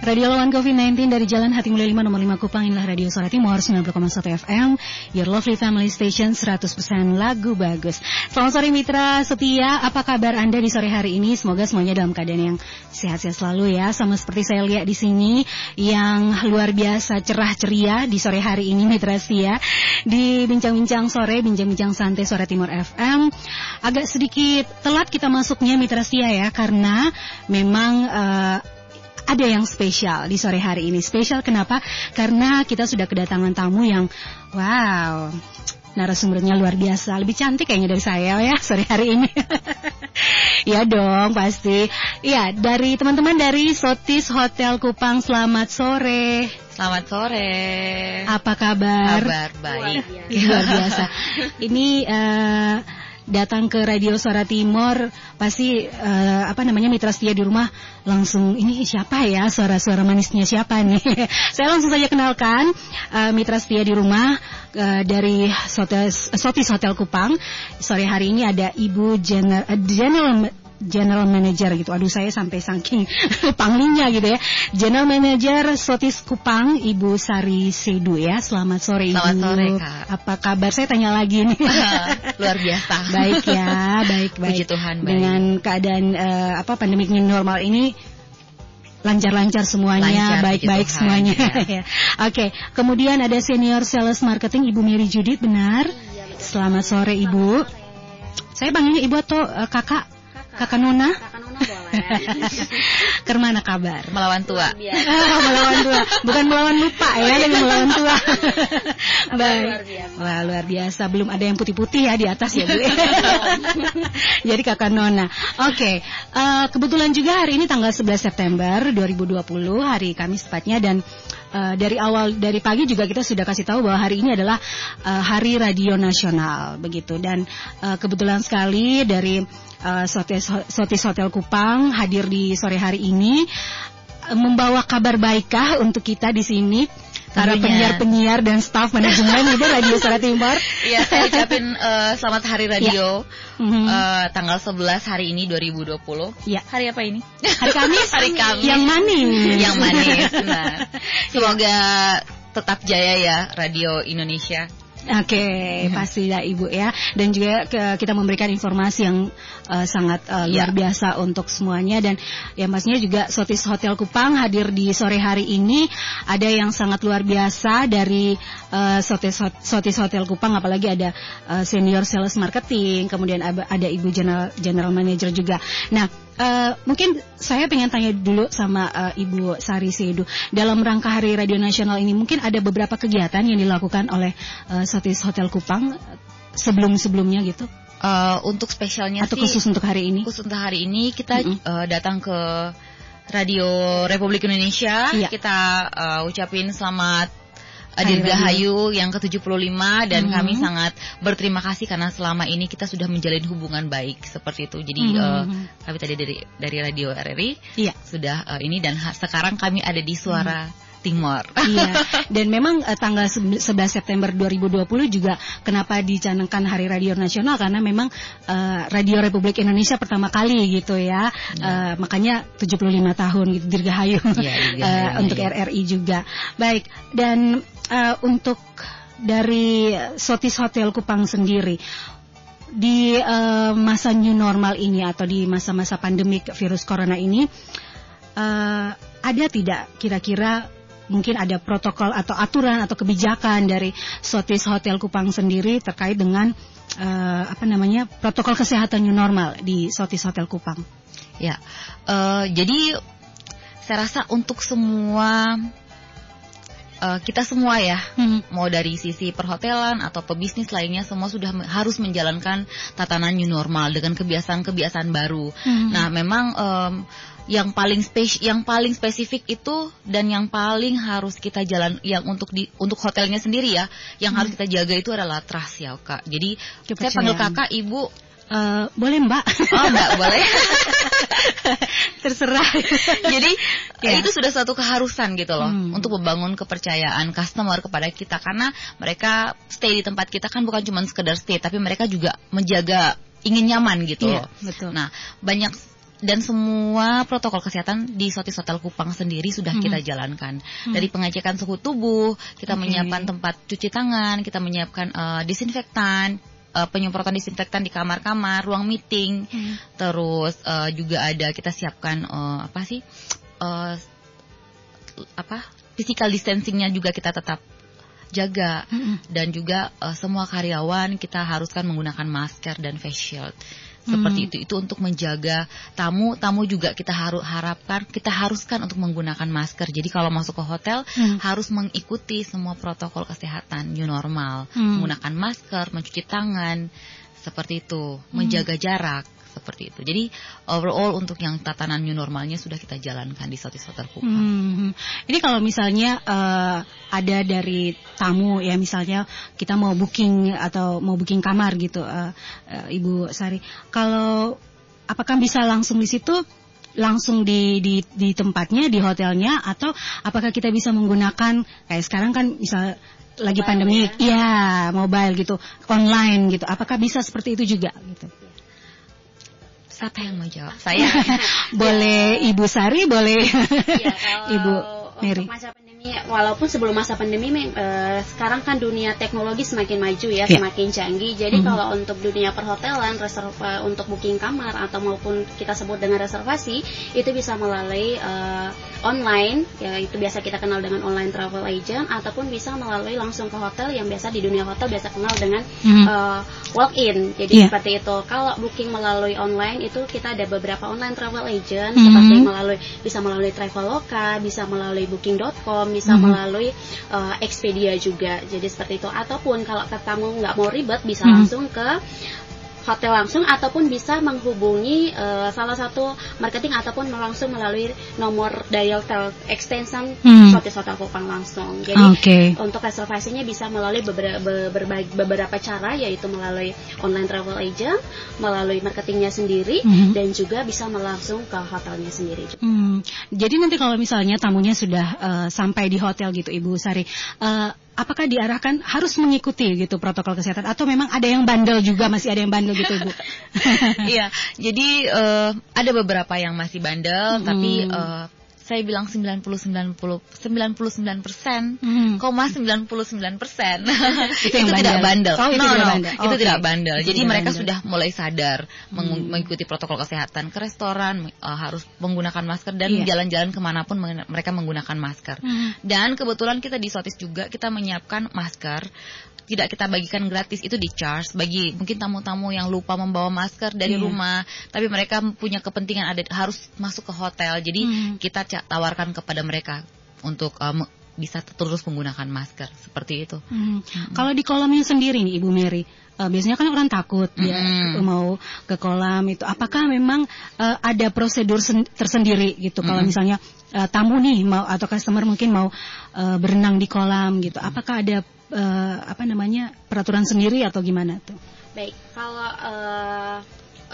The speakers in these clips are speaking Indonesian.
Radio lawan COVID-19 dari Jalan Hati Mulia 5 nomor 5 Kupang inilah Radio Suara Timur 90,1 FM Your Lovely Family Station 100% lagu bagus. Selamat sore mitra setia. Apa kabar Anda di sore hari ini? Semoga semuanya dalam keadaan yang sehat-sehat selalu ya. Sama seperti saya lihat di sini Yang luar biasa cerah ceria di sore hari ini mitra setia. Di bincang-bincang sore Bincang-bincang santai Suara Timur FM Agak sedikit telat kita masuknya mitra setia ya Karena memang uh, ada yang spesial di sore hari ini. Spesial kenapa? Karena kita sudah kedatangan tamu yang wow, narasumbernya luar biasa. Lebih cantik kayaknya dari saya ya sore hari ini. ya dong, pasti. Ya, dari teman-teman dari Sotis Hotel Kupang, selamat sore. Selamat sore. Apa kabar? Kabar baik. Luar biasa. Ini uh, datang ke Radio Suara Timur pasti uh, apa namanya mitra setia di rumah langsung ini siapa ya? Suara-suara manisnya siapa nih? Saya langsung saja kenalkan uh, mitra setia di rumah uh, dari Sotis, Hotel Kupang. Sore hari ini ada Ibu General, General General Manager gitu. Aduh saya sampai saking panglinya gitu ya. General Manager Sotis Kupang, Ibu Sari Sedu ya. Selamat sore Ibu. Selamat sore Kak. Apa kabar? Saya tanya lagi nih. Luar biasa. baik ya, baik baik. Puji Tuhan baik. Dengan keadaan uh, apa pandemik normal ini lancar-lancar semuanya, baik-baik semuanya. Ya. Oke, okay. kemudian ada senior sales marketing Ibu Mary Judith, benar? Selamat sore Ibu. Saya panggilnya Ibu atau uh, Kakak? Kakak Nona? Kakak Nona boleh. Ke mana kabar? Melawan tua. oh, melawan tua. Bukan melawan lupa ya, tapi melawan tua. Baik. Luar biasa. Wah, luar biasa. Belum ada yang putih-putih ya di atas ya, Bu. Jadi Kakak Nona. Oke, okay. uh, kebetulan juga hari ini tanggal 11 September 2020, hari Kamis tepatnya dan uh, dari awal dari pagi juga kita sudah kasih tahu bahwa hari ini adalah uh, Hari Radio Nasional begitu dan uh, kebetulan sekali dari uh, Sotis, Sotis Hotel Kupang hadir di sore hari ini uh, membawa kabar baikkah untuk kita di sini para penyiar-penyiar dan staf manajemen itu Radio Suara Timur. Iya, saya ucapin uh, selamat hari radio ya. mm -hmm. uh, tanggal 11 hari ini 2020. Iya. Hari apa ini? Hari Kamis. hari Kamis. Yang manis. Yang manis. Nah, semoga tetap jaya ya Radio Indonesia. Oke, okay, hmm. pasti ya Ibu ya. Dan juga ke, kita memberikan informasi yang uh, sangat uh, luar ya. biasa untuk semuanya dan ya pastinya juga Sotis Hotel Kupang hadir di sore hari ini ada yang sangat luar biasa dari uh, Sotis Sotis Hotel Kupang apalagi ada uh, senior sales marketing, kemudian ada, ada Ibu general general manager juga. Nah, Uh, mungkin saya pengen tanya dulu sama uh, Ibu Sari Sedu dalam rangka Hari Radio Nasional ini mungkin ada beberapa kegiatan yang dilakukan oleh uh, Sotis Hotel Kupang sebelum-sebelumnya gitu. Uh, untuk spesialnya atau sih, khusus untuk hari ini? Khusus untuk hari ini kita mm -hmm. uh, datang ke Radio Republik Indonesia. Iya. Kita uh, ucapin selamat Dirgahayu yang ke-75 dan hmm. kami sangat berterima kasih karena selama ini kita sudah menjalin hubungan baik seperti itu. Jadi hmm. uh, kami tadi dari dari Radio RRI iya. sudah uh, ini dan sekarang kami ada di Suara hmm. Timur. Iya. Dan memang uh, tanggal 11 September 2020 juga kenapa dicanangkan Hari Radio Nasional karena memang uh, Radio Republik Indonesia pertama kali gitu ya. ya. Uh, makanya 75 tahun gitu Dirgahayu. Ya, uh, untuk RRI juga. Baik. Dan uh, untuk dari Sotis Hotel Kupang sendiri di uh, masa new normal ini atau di masa-masa pandemik virus corona ini uh, ada tidak kira-kira mungkin ada protokol atau aturan atau kebijakan dari Sotis Hotel Kupang sendiri terkait dengan uh, apa namanya protokol kesehatan new normal di Sotis Hotel Kupang. Ya, uh, jadi saya rasa untuk semua uh, kita semua ya, hmm. mau dari sisi perhotelan atau pebisnis lainnya, semua sudah harus menjalankan tatanan new normal dengan kebiasaan-kebiasaan baru. Hmm. Nah, memang um, yang paling spes yang paling spesifik itu dan yang paling harus kita jalan yang untuk di untuk hotelnya sendiri ya yang hmm. harus kita jaga itu adalah trust ya kak jadi saya panggil kakak ibu uh, boleh mbak oh mbak boleh terserah jadi ya. itu sudah suatu keharusan gitu loh hmm. untuk membangun kepercayaan customer kepada kita karena mereka stay di tempat kita kan bukan cuma sekedar stay tapi mereka juga menjaga ingin nyaman gitu iya, betul. nah banyak dan semua protokol kesehatan di Sotis Hotel Kupang sendiri sudah Hmm. kita jalankan. Dari pengecekan suhu tubuh, kita Oke. menyiapkan tempat cuci tangan, kita menyiapkan eh, disinfektan, eh, penyemprotan disinfektan di kamar-kamar, ruang meeting, Hmm. terus eh, juga ada kita siapkan eh, apa sih eh, apa physical distancingnya juga kita tetap jaga Mm-mm. dan juga eh, semua karyawan kita haruskan menggunakan masker dan face shield seperti Hmm. itu itu untuk menjaga tamu tamu juga kita harus harapkan kita haruskan untuk menggunakan masker jadi kalau masuk ke hotel Hmm. harus mengikuti semua protokol kesehatan new normal Hmm. menggunakan masker mencuci tangan seperti itu Hmm. menjaga jarak seperti itu jadi overall untuk yang tatanan new normalnya sudah kita jalankan di Sotis Hotel Kupang Hmm. Ini kalau misalnya eh, ada dari tamu ya misalnya kita mau booking atau mau booking kamar gitu eh, eh, Ibu Sari. Kalau apakah bisa langsung di situ? Langsung di, di di tempatnya di hotelnya atau apakah kita bisa menggunakan kayak sekarang kan misal lagi pandemi ya? mobile gitu online gitu. Apakah bisa seperti itu juga gitu? Siapa yang mau jawab? Saya. Boleh Ibu Sari boleh Ya, kalau Ibu untuk Mary masa pandemi, walaupun sebelum masa pandemi, eh, sekarang kan dunia teknologi semakin maju Ya. ya, semakin canggih. Jadi Mhm. kalau untuk dunia perhotelan, reserva untuk booking kamar atau maupun kita sebut dengan reservasi, itu bisa melalui eh, online, ya itu biasa kita kenal dengan online travel agent, ataupun bisa melalui langsung ke hotel yang biasa di dunia hotel biasa kenal dengan Mhm. eh, walk-in. Jadi Iya. seperti itu. Kalau booking melalui online itu kita ada beberapa online travel agent Mhm. seperti melalui bisa melalui Traveloka, bisa melalui booking.com, bisa Mhm. melalui eh, Expedia juga. Jadi seperti itu. Ataupun kalau kamu nggak mau ribet bisa Mhm. langsung ke hotel langsung ataupun bisa menghubungi eh, salah satu marketing ataupun langsung melalui nomor dial tel extension Hmm. Sotis Hotel Kupang langsung. Jadi Oke. untuk reservasinya bisa melalui beberapa, beberapa cara yaitu melalui online travel agent, melalui marketingnya sendiri Mhm. dan juga bisa langsung ke hotelnya sendiri. Hmm, jadi nanti kalau misalnya tamunya sudah eh, sampai di hotel gitu Ibu Sari, eh, apakah diarahkan harus mengikuti gitu protokol kesehatan atau memang ada yang bandel juga masih ada yang bandel gitu Ibu? Iya, jadi eh, ada beberapa yang masih bandel, Mm-mm. tapi eh, saya bilang 90 90 99 persen, Hmm. koma 99 persen Itu yang tidak bandel. Oh, itu no, tidak no, bandel. itu tidak bandel. Itu Jadi tidak mereka bandel. sudah mulai sadar Hmm. mengikuti protokol kesehatan ke restoran eh, harus menggunakan masker dan Iya. jalan-jalan ke mana pun mereka menggunakan masker. Hmm. Dan kebetulan kita di Sotis juga kita menyiapkan masker tidak kita bagikan gratis itu di charge bagi mungkin tamu-tamu yang lupa membawa masker dari Iya. rumah tapi mereka punya kepentingan ada harus masuk ke hotel jadi Hmm. kita tawarkan kepada mereka untuk uh, me- bisa terus menggunakan masker seperti itu Hmm. Kalau di kolamnya sendiri nih Ibu Mary, eh, biasanya kan orang takut ya Mm-mm. mau ke kolam itu. Apakah memang eh, ada prosedur sen- tersendiri gitu? Kalau Mm-mm. misalnya eh, tamu nih mau atau customer mungkin mau eh, berenang di kolam gitu, apakah ada eh, apa namanya peraturan sendiri atau gimana tuh? Baik, kalau eh,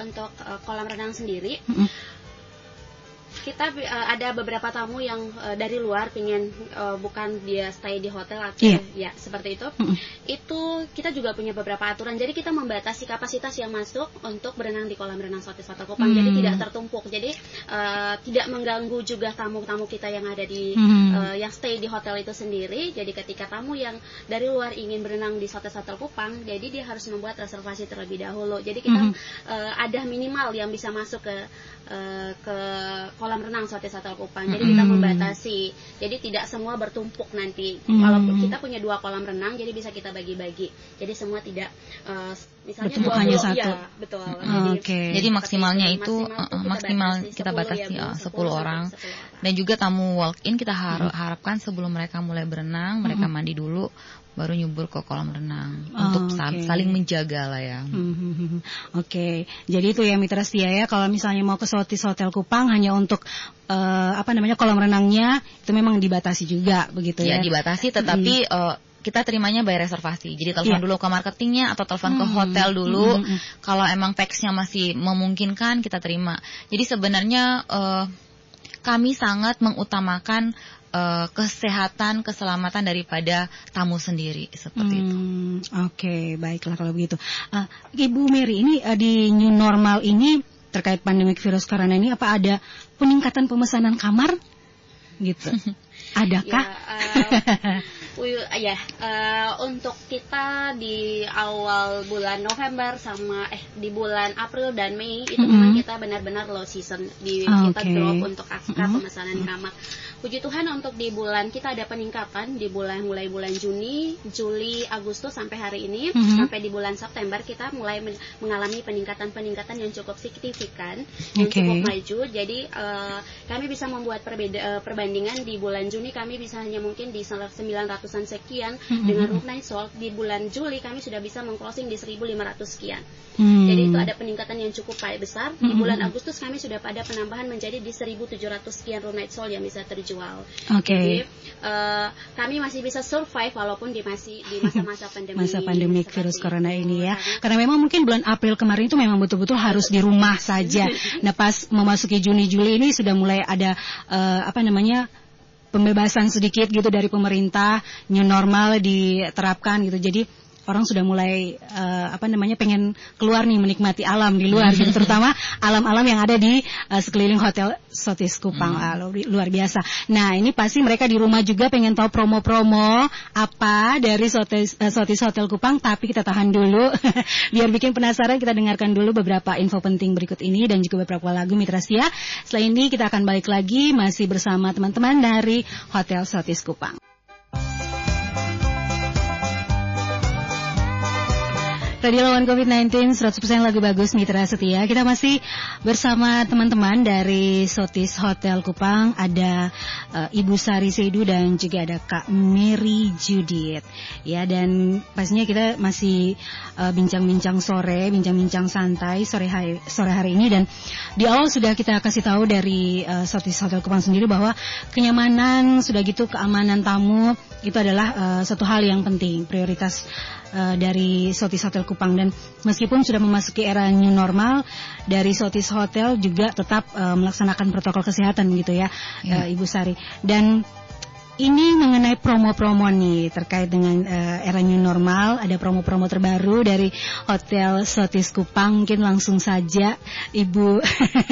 untuk eh, kolam renang sendiri Mm-mm. Kita eh, ada beberapa tamu yang eh, dari luar pingin eh, bukan dia stay di hotel atau Iya. ya seperti itu. Mm-mm. Itu kita juga punya beberapa aturan. Jadi kita membatasi kapasitas yang masuk untuk berenang di kolam renang Sotis Hotel Kupang. Jadi Hmm. tidak tertumpuk. Jadi eh, tidak mengganggu juga tamu-tamu kita yang ada di Hmm. eh, yang stay di hotel itu sendiri. Jadi ketika tamu yang dari luar ingin berenang di Sotis Hotel Kupang, jadi dia harus membuat reservasi terlebih dahulu. Jadi kita Mhm. eh, ada minimal yang bisa masuk ke eh, ke kolam renang Sotis Hotel Kupang. Jadi kita membatasi. Jadi tidak semua bertumpuk nanti. Walaupun kita punya dua kolam renang, jadi bisa kita bagi-bagi. Jadi semua tidak eh, misalnya Bertumpuk 20, hanya satu. betul. Oke. jadi maksimalnya itu. Maksimal kita batasi kita 10 batasi ya, Bu, uh, 10 10 orang sampai 10 orang. dan juga tamu walk in kita har- harapkan sebelum mereka mulai berenang mereka mandi dulu baru nyubur ke kolam renang Oh, untuk oke. saling menjaga lah ya Hmm, Oke, jadi itu ya Mitra Setia ya. Kalau misalnya mau ke Sotis Hotel Kupang hanya untuk eh, apa namanya kolam renangnya itu memang dibatasi juga begitu ya ya. dibatasi tetapi eh, kita terimanya by reservasi. Jadi telepon Iya. dulu ke marketingnya atau telepon ke Hmm, hotel dulu. hmm, hmm, hmm. Kalau emang teksnya masih memungkinkan kita terima. Jadi sebenarnya eh, kami sangat mengutamakan eh, kesehatan, keselamatan daripada tamu sendiri seperti itu. Hmm, Oke, baiklah kalau begitu. Eh, Ibu Mary ini eh, di new normal ini terkait pandemi virus corona ini apa ada peningkatan pemesanan kamar gitu? Adakah? Ya, uh, ya uh, untuk kita di awal bulan November sama eh di bulan April dan Mei itu mm -hmm. memang kita benar-benar low season di oh, kita okay. drop untuk angka mm -hmm. pemesanan kamar. Puji Tuhan untuk di bulan kita ada peningkatan di bulan mulai bulan Juni, Juli, Agustus sampai hari ini mm -hmm. sampai di bulan September kita mulai men mengalami peningkatan-peningkatan yang cukup signifikan, yang cukup maju. Jadi uh, kami bisa membuat perbeda uh, perbandingan di bulan Juni kami bisa hanya mungkin di 900-an sekian mm -hmm. dengan room night sold di bulan Juli kami sudah bisa mengclosing di 1500 sekian. Hmm. Jadi itu ada peningkatan yang cukup besar. Di hmm. bulan Agustus kami sudah pada penambahan menjadi di 1700 sekian room night sold yang bisa terjual. Oke. Okay. Jadi uh, kami masih bisa survive walaupun di masih di masa-masa pandemi. Masa pandemi virus corona ini ya. Karena memang mungkin bulan April kemarin itu memang betul-betul harus di rumah saja. Nah pas memasuki Juni Juli ini sudah mulai ada uh, apa namanya pembebasan sedikit gitu dari pemerintah, new normal diterapkan gitu. Jadi orang sudah mulai uh, apa namanya pengen keluar nih menikmati alam di luar gitu terutama alam-alam yang ada di uh, sekeliling hotel Sotis Kupang hmm. uh, luar biasa. Nah ini pasti mereka di rumah juga pengen tahu promo-promo apa dari Sotis, uh, Sotis Hotel Kupang tapi kita tahan dulu biar bikin penasaran kita dengarkan dulu beberapa info penting berikut ini dan juga beberapa lagu Mitra Setia. Setelah ini kita akan balik lagi masih bersama teman-teman dari Hotel Sotis Kupang. Radio lawan COVID-19 100% lagu bagus Mitra Setia. Kita masih bersama teman-teman dari Sotis Hotel Kupang. Ada uh, Ibu Sari Seidu dan juga ada Kak Mary Judith. Ya dan pastinya kita masih eh, bincang-bincang uh, sore, bincang-bincang santai sore hari sore hari ini dan di awal sudah kita kasih tahu dari uh, Sotis Hotel Kupang sendiri bahwa kenyamanan sudah gitu keamanan tamu itu adalah uh, satu hal yang penting, prioritas uh, dari Sotis Hotel Kupang dan meskipun sudah memasuki era new normal dari Sotis Hotel juga tetap uh, melaksanakan protokol kesehatan gitu ya, ya. Uh, Ibu Sari dan ini mengenai promo-promo nih terkait dengan uh, era new normal. Ada promo-promo terbaru dari Hotel Sotis Kupang. Mungkin langsung saja Ibu,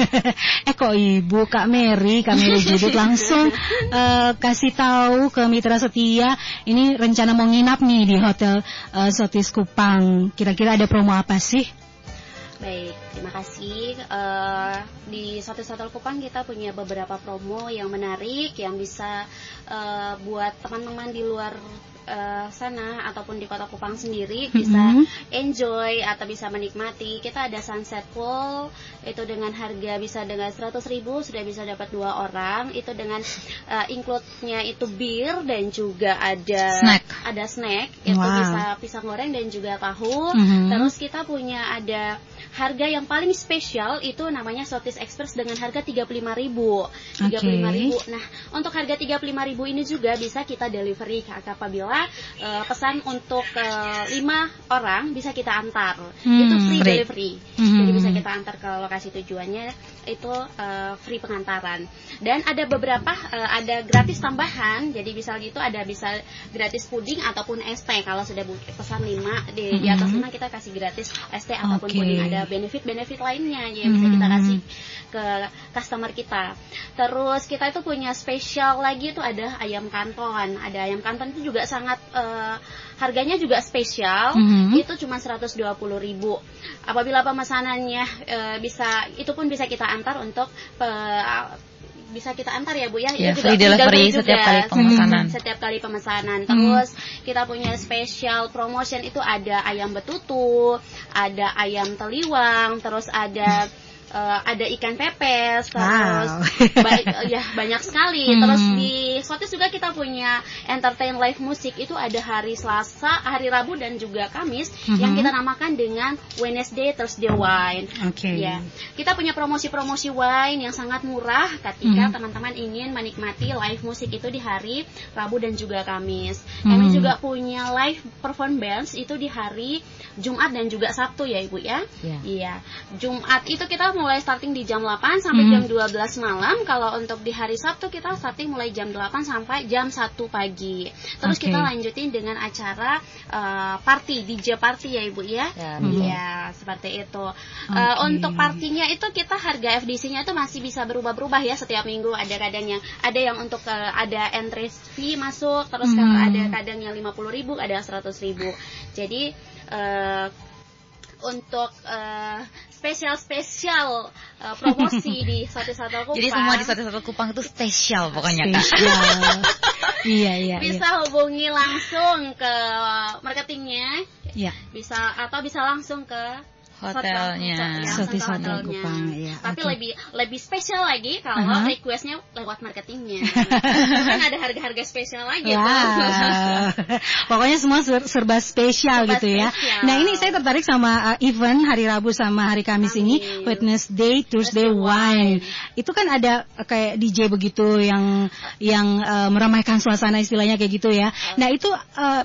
eh kok Ibu Kak Mary, Kak Mary Judit langsung uh, kasih tahu ke mitra setia. Ini rencana mau nginap nih di Hotel uh, Sotis Kupang. Kira-kira ada promo apa sih? Baik, terima kasih. Uh, di satu Hotel Kupang kita punya beberapa promo yang menarik yang bisa uh, buat teman-teman di luar uh, sana ataupun di kota Kupang sendiri bisa mm -hmm. enjoy atau bisa menikmati. Kita ada sunset pool itu dengan harga bisa dengan 100 ribu sudah bisa dapat dua orang. Itu dengan uh, include-nya itu bir dan juga ada snack. ada snack itu wow. bisa pisang goreng dan juga tahu. Mm -hmm. Terus kita punya ada harga yang paling spesial itu namanya Sotis Express dengan harga 35.000. 35.000. Okay. Nah, untuk harga 35.000 ini juga bisa kita delivery apabila uh, pesan untuk uh, eh, 5 orang bisa kita antar. Hmm, itu free, free delivery. Hmm. Jadi bisa kita antar ke lokasi tujuannya itu uh, free pengantaran. Dan ada beberapa uh, ada gratis tambahan. Jadi bisa gitu ada bisa gratis puding ataupun ST kalau sudah pesan 5 di, hmm. di atas 5 kita kasih gratis ST ataupun okay. puding ada benefit-benefit lainnya yang bisa kita hmm. kasih ke customer kita. Terus kita itu punya spesial lagi itu ada ayam kanton. Ada ayam kanton itu juga sangat uh, harganya juga spesial. Mm-hmm. Itu cuma 120.000. Apabila pemesanannya uh, bisa itu pun bisa kita antar untuk uh, bisa kita antar ya Bu ya. ya free delivery juga. setiap kali pemesanan. Hmm, setiap kali pemesanan. Terus hmm. kita punya special promotion itu ada ayam betutu, ada ayam teliwang, terus ada uh, ada ikan pepes terus wow. ba ya banyak sekali hmm. terus di Sotis juga kita punya entertain live musik itu ada hari Selasa hari Rabu dan juga Kamis hmm. yang kita namakan dengan Wednesday Thursday Wine okay. ya kita punya promosi-promosi wine yang sangat murah ketika hmm. teman-teman hmm. ingin menikmati live musik itu di hari Rabu dan juga Kamis hmm. kami juga punya live performance itu di hari Jumat dan juga Sabtu ya Ibu ya. Yeah. Iya. Jumat itu kita mau mulai starting di jam 8 sampai hmm. jam 12 malam. Kalau untuk di hari Sabtu kita starting mulai jam 8 sampai jam 1 pagi. Terus okay. kita lanjutin dengan acara uh, party, DJ party ya Ibu ya. Ya, ya seperti itu. Okay. Uh, untuk partinya itu kita harga FDC-nya itu masih bisa berubah-berubah ya setiap minggu. Ada kadang yang ada yang untuk uh, ada entry fee masuk, terus hmm. kalau ada kadang yang 50 ribu, ada 100 ribu. Jadi uh, untuk uh, spesial-spesial uh, promosi di satu satu Kupang. Jadi semua di satu satu Kupang itu spesial pokoknya kak. iya iya. Bisa iya. hubungi langsung ke marketingnya. Iya. Bisa atau bisa langsung ke hotelnya. Sotis ya, Hotel Kupang ya. Tapi okay. lebih lebih spesial lagi kalau uh -huh. requestnya lewat marketingnya. kan ada harga-harga spesial lagi. Wow. Pokoknya semua serba spesial serba gitu ya. Nah ini saya tertarik sama uh, event hari Rabu sama hari Kamis Amin. ini Wednesday, Thursday, Wine. Itu kan ada uh, kayak DJ begitu yang yang uh, meramaikan suasana istilahnya kayak gitu ya. Nah itu uh,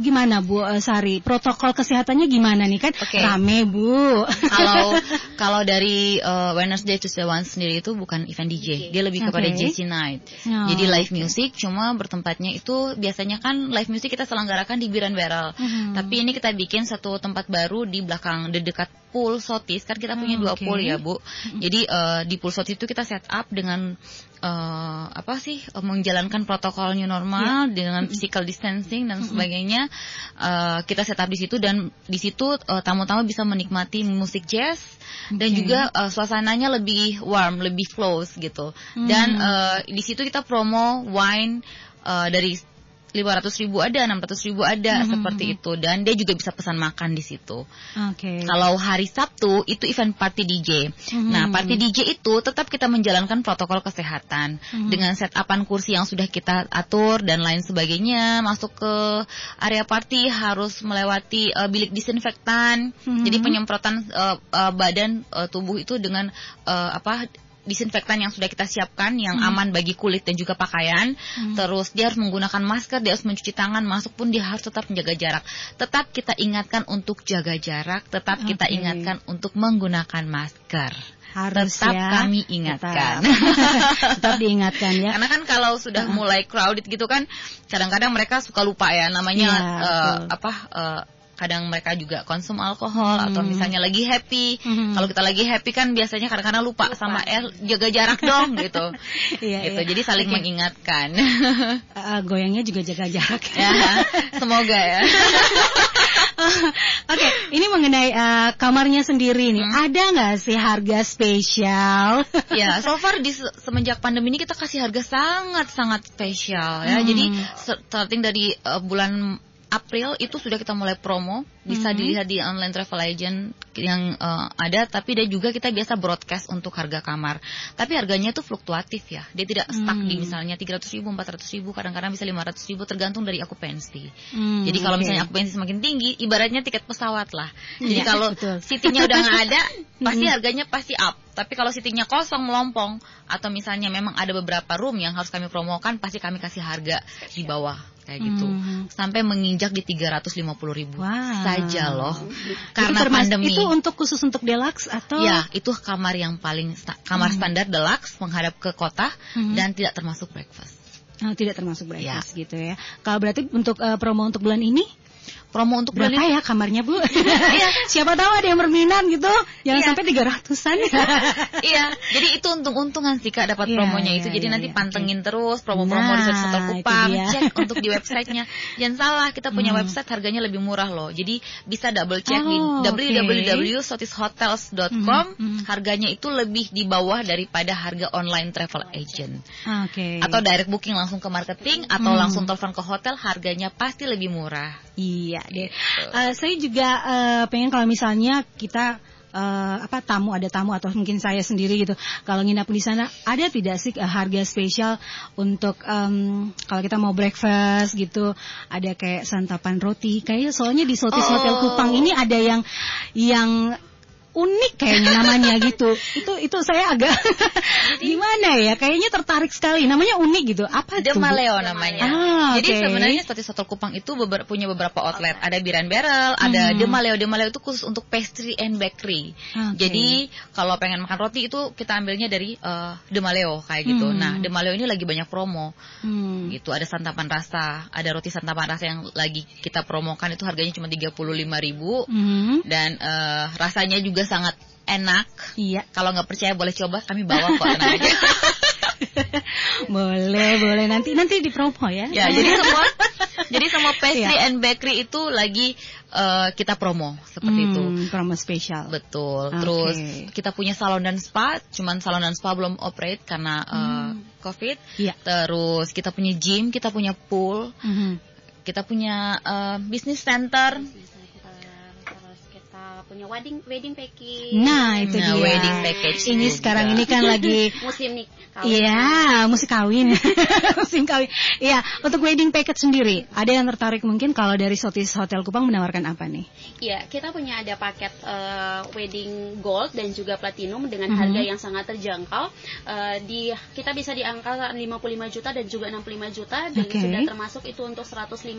gimana Bu uh, Sari? Protokol kesehatannya gimana nih kan? Okay. Rame Bu. Kalau kalau dari uh, Wednesday to One sendiri itu bukan event DJ, dia lebih kepada okay. JC Night. Oh, Jadi live okay. music, cuma bertempatnya itu biasanya kan live music kita selenggarakan di Biran Barrel. Hmm. Tapi ini kita bikin satu tempat baru di belakang di dekat pool Sotis kan kita punya oh, dua okay. pool ya Bu. Hmm. Jadi uh, di pool Sotis itu kita set up dengan uh, apa sih uh, menjalankan protokol new normal yeah. dengan physical distancing dan sebagainya uh, kita setup di situ dan di situ uh, tamu-tamu bisa menikmati musik jazz okay. dan juga uh, suasananya lebih warm lebih close gitu mm. dan uh, di situ kita promo wine uh, dari 500 ribu ada, 600 ribu ada, mm -hmm. seperti itu. Dan dia juga bisa pesan makan di situ. Okay. Kalau hari Sabtu itu event party DJ. Mm -hmm. Nah, party DJ itu tetap kita menjalankan protokol kesehatan mm -hmm. dengan setapan kursi yang sudah kita atur dan lain sebagainya. Masuk ke area party harus melewati uh, bilik disinfektan. Mm -hmm. Jadi penyemprotan uh, uh, badan uh, tubuh itu dengan uh, apa disinfektan yang sudah kita siapkan yang hmm. aman bagi kulit dan juga pakaian. Hmm. Terus dia harus menggunakan masker, dia harus mencuci tangan, masuk pun dia harus tetap menjaga jarak. Tetap kita ingatkan untuk jaga jarak, tetap okay. kita ingatkan untuk menggunakan masker. Harus tetap ya. kami ingatkan. Tetap. tetap diingatkan ya. Karena kan kalau sudah mulai crowded gitu kan, kadang-kadang mereka suka lupa ya namanya ya, uh, apa uh, kadang mereka juga konsum alkohol hmm. atau misalnya lagi happy. Hmm. Kalau kita lagi happy kan biasanya kadang-kadang lupa, lupa sama eh jaga jarak dong gitu. iya, gitu. Iya. Jadi saling okay. mengingatkan. uh, goyangnya juga jaga jarak. ya, semoga ya. Oke, okay, ini mengenai uh, kamarnya sendiri nih. Hmm. Ada nggak sih harga spesial? ya, so far di semenjak pandemi ini kita kasih harga sangat sangat spesial ya. Hmm. Jadi starting dari uh, bulan April itu sudah kita mulai promo. Bisa mm -hmm. dilihat di online travel agent yang uh, ada. Tapi dia juga kita biasa broadcast untuk harga kamar. Tapi harganya tuh fluktuatif ya. Dia tidak stuck mm. di misalnya 300 ribu 400 ribu. Kadang-kadang bisa 500 ribu tergantung dari akupensi mm, jadi kalau okay. misalnya akupensi semakin tinggi ibaratnya tiket pesawat lah. Jadi yeah, kalau city-nya udah nggak ada pasti harganya pasti up tapi kalau city-nya kosong melompong atau misalnya memang ada beberapa room yang harus kami promokan pasti kami kasih harga di bawah kayak gitu hmm. sampai menginjak di 350 ribu wow. saja loh karena itu pandemi itu untuk khusus untuk deluxe atau ya itu kamar yang paling kamar hmm. standar deluxe menghadap ke kota hmm. dan tidak termasuk breakfast oh, tidak termasuk breakfast ya. gitu ya kalau berarti untuk uh, promo untuk bulan ini promo untuk berapa ya kamarnya bu? iya. Siapa tahu ada yang berminat gitu, jangan iya. sampai tiga ratusan. iya, jadi itu untung-untungan sih kak dapat iya, promonya iya, itu. Jadi iya, nanti iya, pantengin okay. terus promo-promo nah, di Hotel Kupang, cek untuk di websitenya. Jangan salah, kita punya hmm. website harganya lebih murah loh. Jadi bisa double check oh, di www.sotishotels.com. Hmm, hmm. Harganya itu lebih di bawah daripada harga online travel agent. Okay. Atau direct booking langsung ke marketing atau hmm. langsung telepon ke hotel, harganya pasti lebih murah. Iya deh. Uh, saya juga uh, pengen kalau misalnya kita uh, apa tamu ada tamu atau mungkin saya sendiri gitu kalau nginap di sana ada tidak sih uh, harga spesial untuk um, kalau kita mau breakfast gitu ada kayak santapan roti kayak soalnya di Sotis oh. Hotel Kupang ini ada yang yang unik kayaknya namanya gitu. Itu itu saya agak gimana ya? Kayaknya tertarik sekali. Namanya unik gitu. Apa itu? Demaleo namanya. Ah, Jadi okay. sebenarnya seperti soto Kupang itu beber, punya beberapa outlet. Ada Biran Barrel, hmm. ada Demaleo. Demaleo itu khusus untuk pastry and bakery. Okay. Jadi kalau pengen makan roti itu kita ambilnya dari uh, Demaleo kayak gitu. Hmm. Nah, Demaleo ini lagi banyak promo. Hmm. Gitu, ada santapan rasa, ada roti santapan rasa yang lagi kita promokan itu harganya cuma 35.000 hmm. dan uh, rasanya juga sangat enak. Iya. Kalau nggak percaya boleh coba, kami bawa kok aja. boleh, boleh nanti nanti di promo ya. Ya, jadi semua jadi semua pastry yeah. and bakery itu lagi uh, kita promo seperti hmm, itu. Promo spesial. Betul. Okay. Terus kita punya salon dan spa, cuman salon dan spa belum operate karena uh, hmm. COVID. Yeah. Terus kita punya gym, kita punya pool. -hmm. Kita punya uh, business center punya wedding wedding package. Nah, itu nah, dia. wedding package. Ini juga. sekarang ini kan lagi musim nih. Iya, musim kawin. musim kawin. Iya, untuk wedding package sendiri, ada yang tertarik mungkin kalau dari Sotis Hotel Kupang menawarkan apa nih? Iya, kita punya ada paket uh, wedding gold dan juga platinum dengan mm -hmm. harga yang sangat terjangkau. Uh, di kita bisa di angka 55 juta dan juga 65 juta dan okay. sudah termasuk itu untuk 150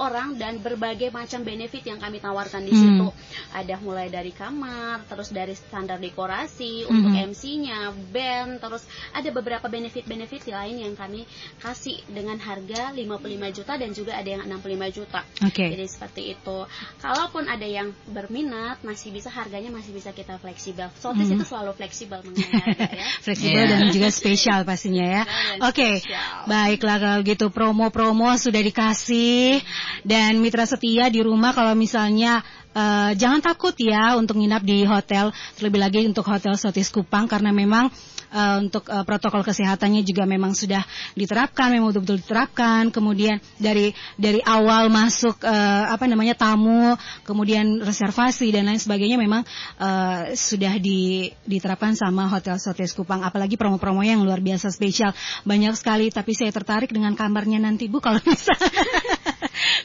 orang dan berbagai macam benefit yang kami tawarkan di mm. situ. Ada ada mulai dari kamar, terus dari standar dekorasi mm-hmm. untuk MC-nya, band, terus ada beberapa benefit-benefit lain yang kami kasih dengan harga 55 juta dan juga ada yang 65 juta. Okay. Jadi seperti itu. Kalaupun ada yang berminat, masih bisa harganya masih bisa kita fleksibel. Sotis mm-hmm. itu selalu fleksibel mengenai harga ya. fleksibel yeah. dan juga spesial pastinya ya. Oke. Okay. Baiklah kalau gitu promo-promo sudah dikasih dan mitra setia di rumah kalau misalnya uh, jangan takut ya untuk nginap di hotel, terlebih lagi untuk hotel Sotis Kupang karena memang uh, untuk uh, protokol kesehatannya juga memang sudah diterapkan, memang betul-betul diterapkan. Kemudian dari dari awal masuk uh, apa namanya tamu, kemudian reservasi dan lain sebagainya memang uh, sudah di, diterapkan sama Hotel Sotes Kupang. Apalagi promo-promo yang luar biasa spesial banyak sekali. Tapi saya tertarik dengan kamarnya nanti Bu kalau bisa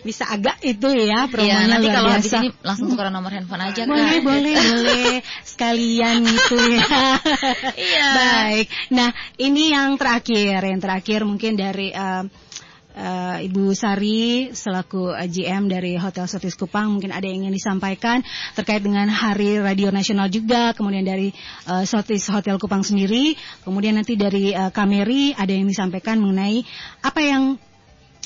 bisa agak itu ya promonya ya, nanti kalau biasa. Habis ini langsung tukeran nomor handphone aja boleh, kan. Boleh, boleh, sekalian gitu ya. Iya. Baik. Nah, ini yang terakhir, yang terakhir mungkin dari uh, uh, Ibu Sari selaku GM dari Hotel Sotis Kupang mungkin ada yang ingin disampaikan terkait dengan Hari Radio Nasional juga, kemudian dari uh, Sotis Hotel Kupang sendiri, kemudian nanti dari uh, Kameri ada yang disampaikan mengenai apa yang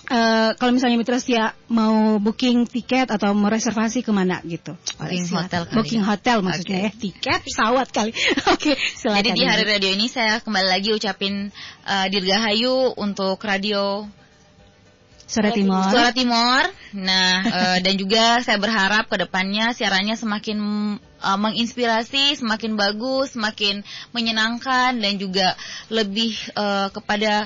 Uh, kalau misalnya mitra setia mau booking tiket atau mau reservasi ke mana gitu? Booking hotel kali. Booking hotel maksudnya okay. ya, tiket pesawat kali. Oke, okay, silakan. Jadi di hari radio ini saya kembali lagi ucapin uh, dirgahayu untuk radio Suara Timur. Suara Timur. Nah, uh, dan juga saya berharap ke depannya siarannya semakin uh, menginspirasi, semakin bagus, semakin menyenangkan dan juga lebih uh, kepada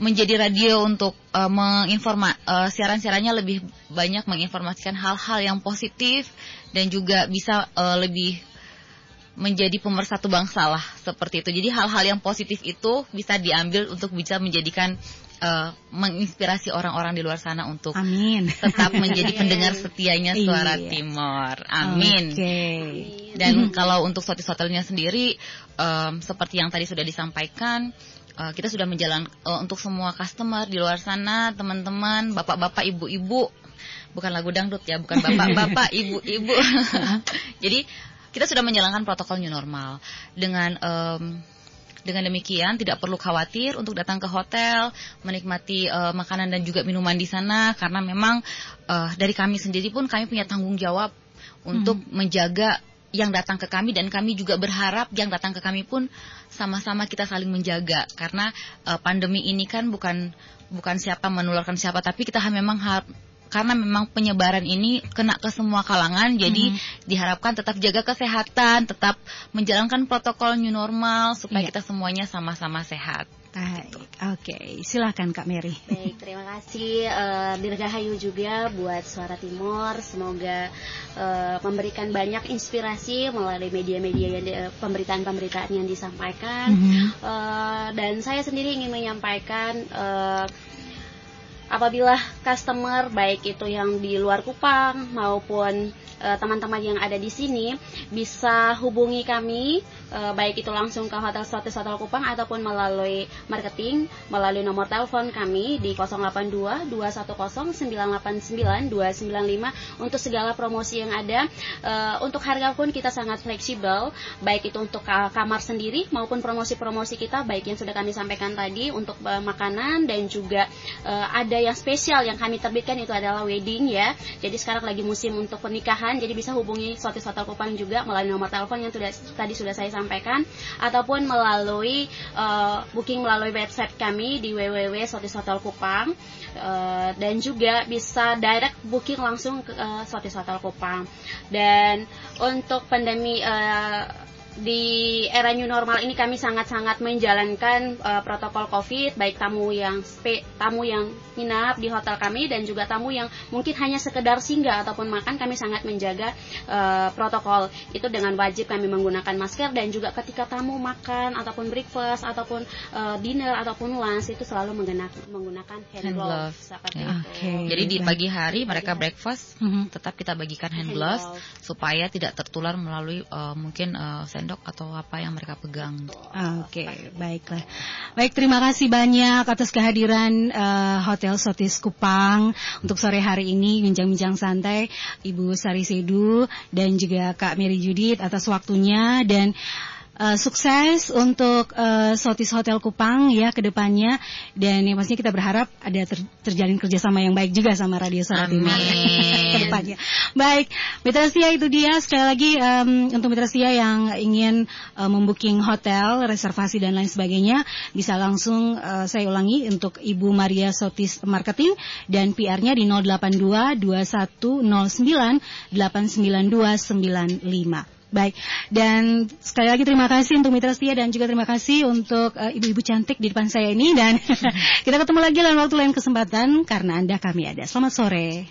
menjadi radio untuk uh, menginforma uh, siaran-siarannya lebih banyak menginformasikan hal-hal yang positif dan juga bisa uh, lebih menjadi pemersatu bangsa lah seperti itu. Jadi hal-hal yang positif itu bisa diambil untuk bisa menjadikan uh, menginspirasi orang-orang di luar sana untuk Amin. tetap menjadi pendengar setianya suara iya. Timur. Amin. Okay. Dan kalau untuk Sotis Hotelnya sendiri um, seperti yang tadi sudah disampaikan uh, kita sudah menjalan uh, untuk semua customer di luar sana, teman-teman, bapak-bapak, ibu-ibu, bukan lagu dangdut ya, bukan bapak-bapak, ibu-ibu. Jadi kita sudah menjalankan protokol new normal dengan um, dengan demikian tidak perlu khawatir untuk datang ke hotel, menikmati uh, makanan dan juga minuman di sana karena memang uh, dari kami sendiri pun kami punya tanggung jawab untuk hmm. menjaga yang datang ke kami dan kami juga berharap yang datang ke kami pun sama-sama kita saling menjaga karena uh, pandemi ini kan bukan bukan siapa menularkan siapa tapi kita memang karena memang penyebaran ini kena ke semua kalangan jadi mm-hmm. diharapkan tetap jaga kesehatan tetap menjalankan protokol new normal supaya yeah. kita semuanya sama-sama sehat Baik, oke, okay. silakan Kak Mary. Baik, terima kasih uh, Dirgahayu juga buat Suara Timur. Semoga uh, memberikan banyak inspirasi melalui media-media yang uh, pemberitaan-pemberitaan yang disampaikan. Mm -hmm. uh, dan saya sendiri ingin menyampaikan uh, apabila customer baik itu yang di luar Kupang maupun teman-teman uh, yang ada di sini bisa hubungi kami uh, baik itu langsung ke Hotel Sotis Hotel Kupang ataupun melalui marketing melalui nomor telepon kami di 082 210 989 295 untuk segala promosi yang ada. Uh, untuk harga pun kita sangat fleksibel baik itu untuk kamar sendiri maupun promosi-promosi kita baik yang sudah kami sampaikan tadi untuk makanan dan juga ada yang spesial yang kami terbitkan itu adalah wedding ya. Jadi sekarang lagi musim untuk pernikahan jadi bisa hubungi Sotis Hotel Kupang juga melalui nomor telepon yang sudah tadi sudah saya sampaikan ataupun melalui uh, booking melalui website kami di www.sotis Hotel Kupang uh, dan juga bisa direct booking langsung ke uh, Sotis Hotel Kupang. Dan untuk pandemi uh, di era new normal ini kami sangat-sangat menjalankan uh, protokol COVID, baik tamu yang tamu yang nginap di hotel kami dan juga tamu yang mungkin hanya sekedar singgah ataupun makan, kami sangat menjaga uh, protokol itu dengan wajib kami menggunakan masker dan juga ketika tamu makan ataupun breakfast ataupun uh, dinner ataupun lunch itu selalu menggunakan menggunakan hand, hand gloves seperti ya. Okay. Jadi di pagi hari mereka breakfast, mm -hmm. tetap kita bagikan hand, hand gloves, gloves supaya tidak tertular melalui uh, mungkin uh, sendok atau apa yang mereka pegang. Oke, okay, baiklah. Baik, terima kasih banyak atas kehadiran uh, Hotel Sotis Kupang. Untuk sore hari ini bincang-bincang santai Ibu Sari Sedu dan juga Kak Mary Judit atas waktunya. Dan uh, sukses untuk uh, Sotis Hotel Kupang ya ke depannya dan yang pastinya kita berharap ada ter terjalin kerjasama yang baik juga sama Radio Suara Timur ke depannya. Baik, Mitra Setia itu dia sekali lagi um, untuk Mitra Setia yang ingin uh, membooking hotel, reservasi dan lain sebagainya bisa langsung uh, saya ulangi untuk Ibu Maria Sotis Marketing dan PR-nya di 082 2109 89295. Baik, dan sekali lagi terima kasih untuk Mitra Setia dan juga terima kasih untuk uh, ibu-ibu cantik di depan saya ini dan kita ketemu lagi lain waktu lain kesempatan karena Anda kami ada. Selamat sore.